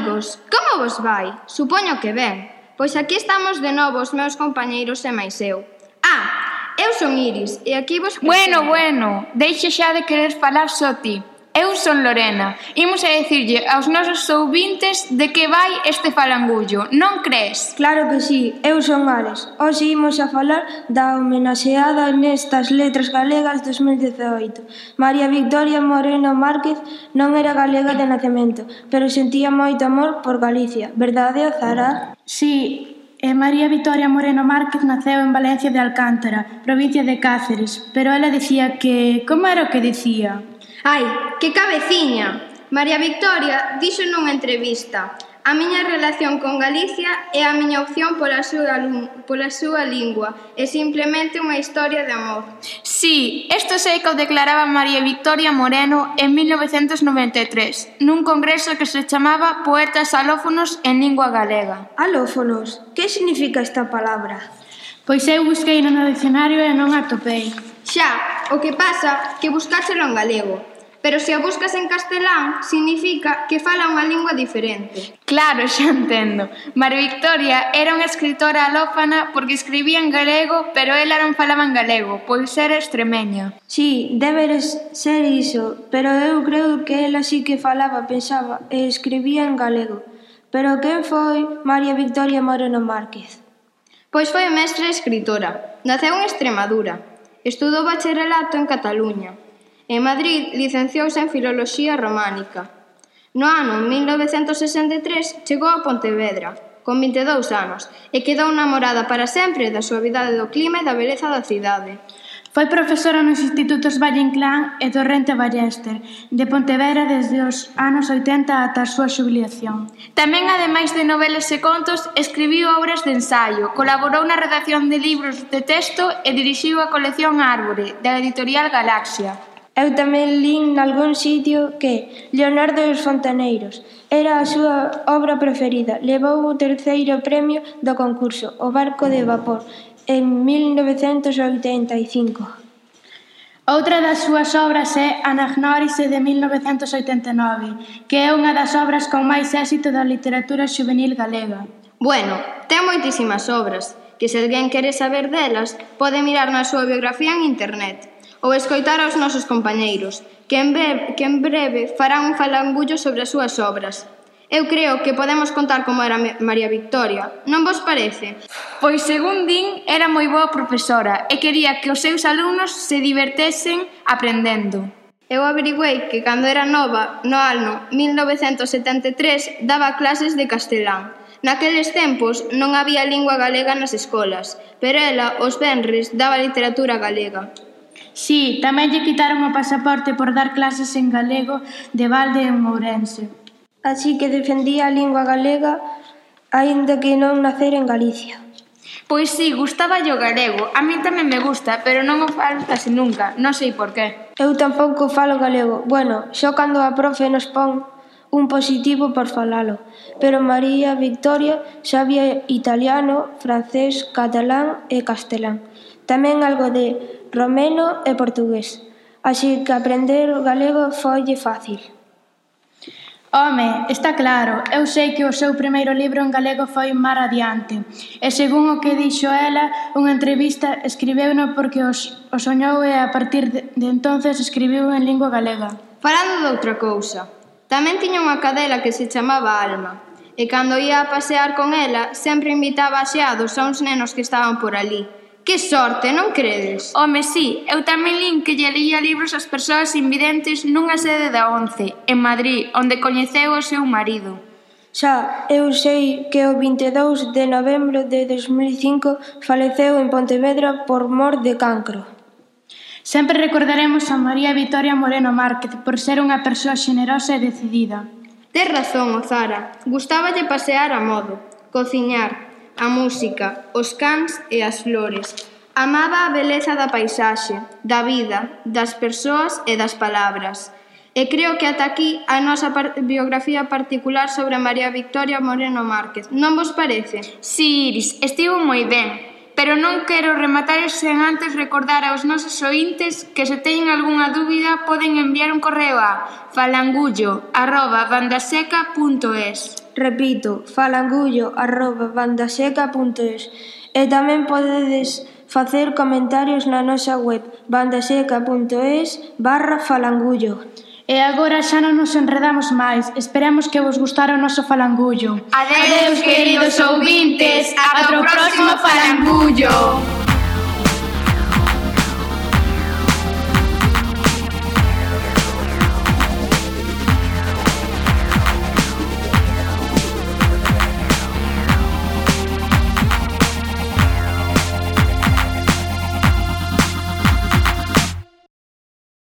Amigos, como vos vai? Supoño que ben. Pois aquí estamos de novo os meus compañeiros e máis eu. Ah, eu son Iris e aquí vos... Bueno, bueno, deixa xa de querer falar só ti. Eu son Lorena. Imos a decirlle aos nosos ouvintes de que vai este falangullo, non crees? Claro que sí, eu son Ares. Hoxe imos a falar da homenaxeada nestas letras galegas 2018. María Victoria Moreno Márquez non era galega de nacemento, pero sentía moito amor por Galicia. Verdade, Zara? Sí, E María Victoria Moreno Márquez naceu en Valencia de Alcántara, provincia de Cáceres, pero ela dicía que... Como era o que dicía? Ai, que cabeciña! María Victoria dixo nunha entrevista A miña relación con Galicia é a miña opción pola súa, pola súa lingua, é simplemente unha historia de amor. Sí, isto sei que o declaraba María Victoria Moreno en 1993, nun congreso que se chamaba Poetas alófonos en lingua galega. Alófonos, que significa esta palabra? Pois eu busquei no dicionario e non a topei. Xa, o que pasa que buscáchelo en galego, Pero se a buscas en castelán, significa que fala unha lingua diferente. Claro, xa entendo. María Victoria era unha escritora alófana porque escribía en galego, pero ela non falaba en galego, pois era extremeña. Sí, debe ser iso, pero eu creo que ela sí que falaba, pensaba e escribía en galego. Pero quen foi María Victoria Moreno Márquez? Pois foi mestra e escritora. Naceu en Extremadura. Estudou bacharelato en Cataluña En Madrid licenciouse en Filoloxía Románica. No ano 1963 chegou a Pontevedra, con 22 anos, e quedou namorada para sempre da suavidade do clima e da beleza da cidade. Foi profesora nos institutos Valle Inclán e Torrente Ballester, de Pontevedra desde os anos 80 ata a súa xubilación. Tamén, ademais de novelas e contos, escribiu obras de ensaio, colaborou na redacción de libros de texto e dirixiu a colección Árbore, da editorial Galaxia. Eu tamén lin nalgún sitio que Leonardo dos Fontaneiros era a súa obra preferida. Levou o terceiro premio do concurso O barco de vapor en 1985. Outra das súas obras é Anagnórise de 1989, que é unha das obras con máis éxito da literatura juvenil galega. Bueno, ten moitísimas obras, que se alguén quere saber delas, pode mirar na súa biografía en internet ou escoitar aos nosos compañeiros, que en, breve, que en breve farán un falangullo sobre as súas obras. Eu creo que podemos contar como era María Victoria. Non vos parece? Pois, según din, era moi boa profesora e quería que os seus alumnos se divertesen aprendendo. Eu averiguei que cando era nova, no ano 1973, daba clases de castelán. Naqueles tempos non había lingua galega nas escolas, pero ela os venres daba literatura galega. Sí, tamén lle quitaron o pasaporte por dar clases en galego de balde en Ourense. Así que defendía a lingua galega aínda que non nacer en Galicia. Pois si, sí, gustaba o galego. A mí tamén me gusta, pero non o falo case nunca. Non sei por qué. Eu tampouco falo galego. Bueno, xo cando a profe nos pon un positivo por falalo. Pero María Victoria sabía italiano, francés, catalán e castelán. Tamén algo de romeno e portugués, así que aprender o galego foille fácil. Home, está claro, eu sei que o seu primeiro libro en galego foi Mar Adiante, e según o que dixo ela, unha entrevista escribeuno porque os, o soñou e a partir de, de entonces escribiu en lingua galega. Falando de outra cousa, tamén tiña unha cadela que se chamaba Alma, e cando ia a pasear con ela, sempre invitaba a xeados a uns nenos que estaban por ali, Que sorte, non credes? Home, sí, eu tamén lin que lle leía libros ás persoas invidentes nunha sede da ONCE, en Madrid, onde coñeceu o seu marido. Xa, eu sei que o 22 de novembro de 2005 faleceu en Pontevedra por mor de cancro. Sempre recordaremos a María Vitoria Moreno Márquez por ser unha persoa xenerosa e decidida. Tes razón, Ozara. Gustáballe pasear a modo, cociñar, a música, os cans e as flores. Amaba a beleza da paisaxe, da vida, das persoas e das palabras. E creo que ata aquí a nosa par biografía particular sobre María Victoria Moreno Márquez. Non vos parece? Si, sí, Iris, estivo moi ben. Pero non quero rematar sen antes recordar aos nosos ointes que se teñen algunha dúbida poden enviar un correo a falangullo@bandaseca.es. Repito, falangullo@bandaseca.es. E tamén podedes facer comentarios na nosa web bandaseca.es barra falangullo. E agora xa non nos enredamos máis. Esperemos que vos gustara o noso falangullo. Adeus, Adeus queridos ouvintes. Ata o próximo falangullo.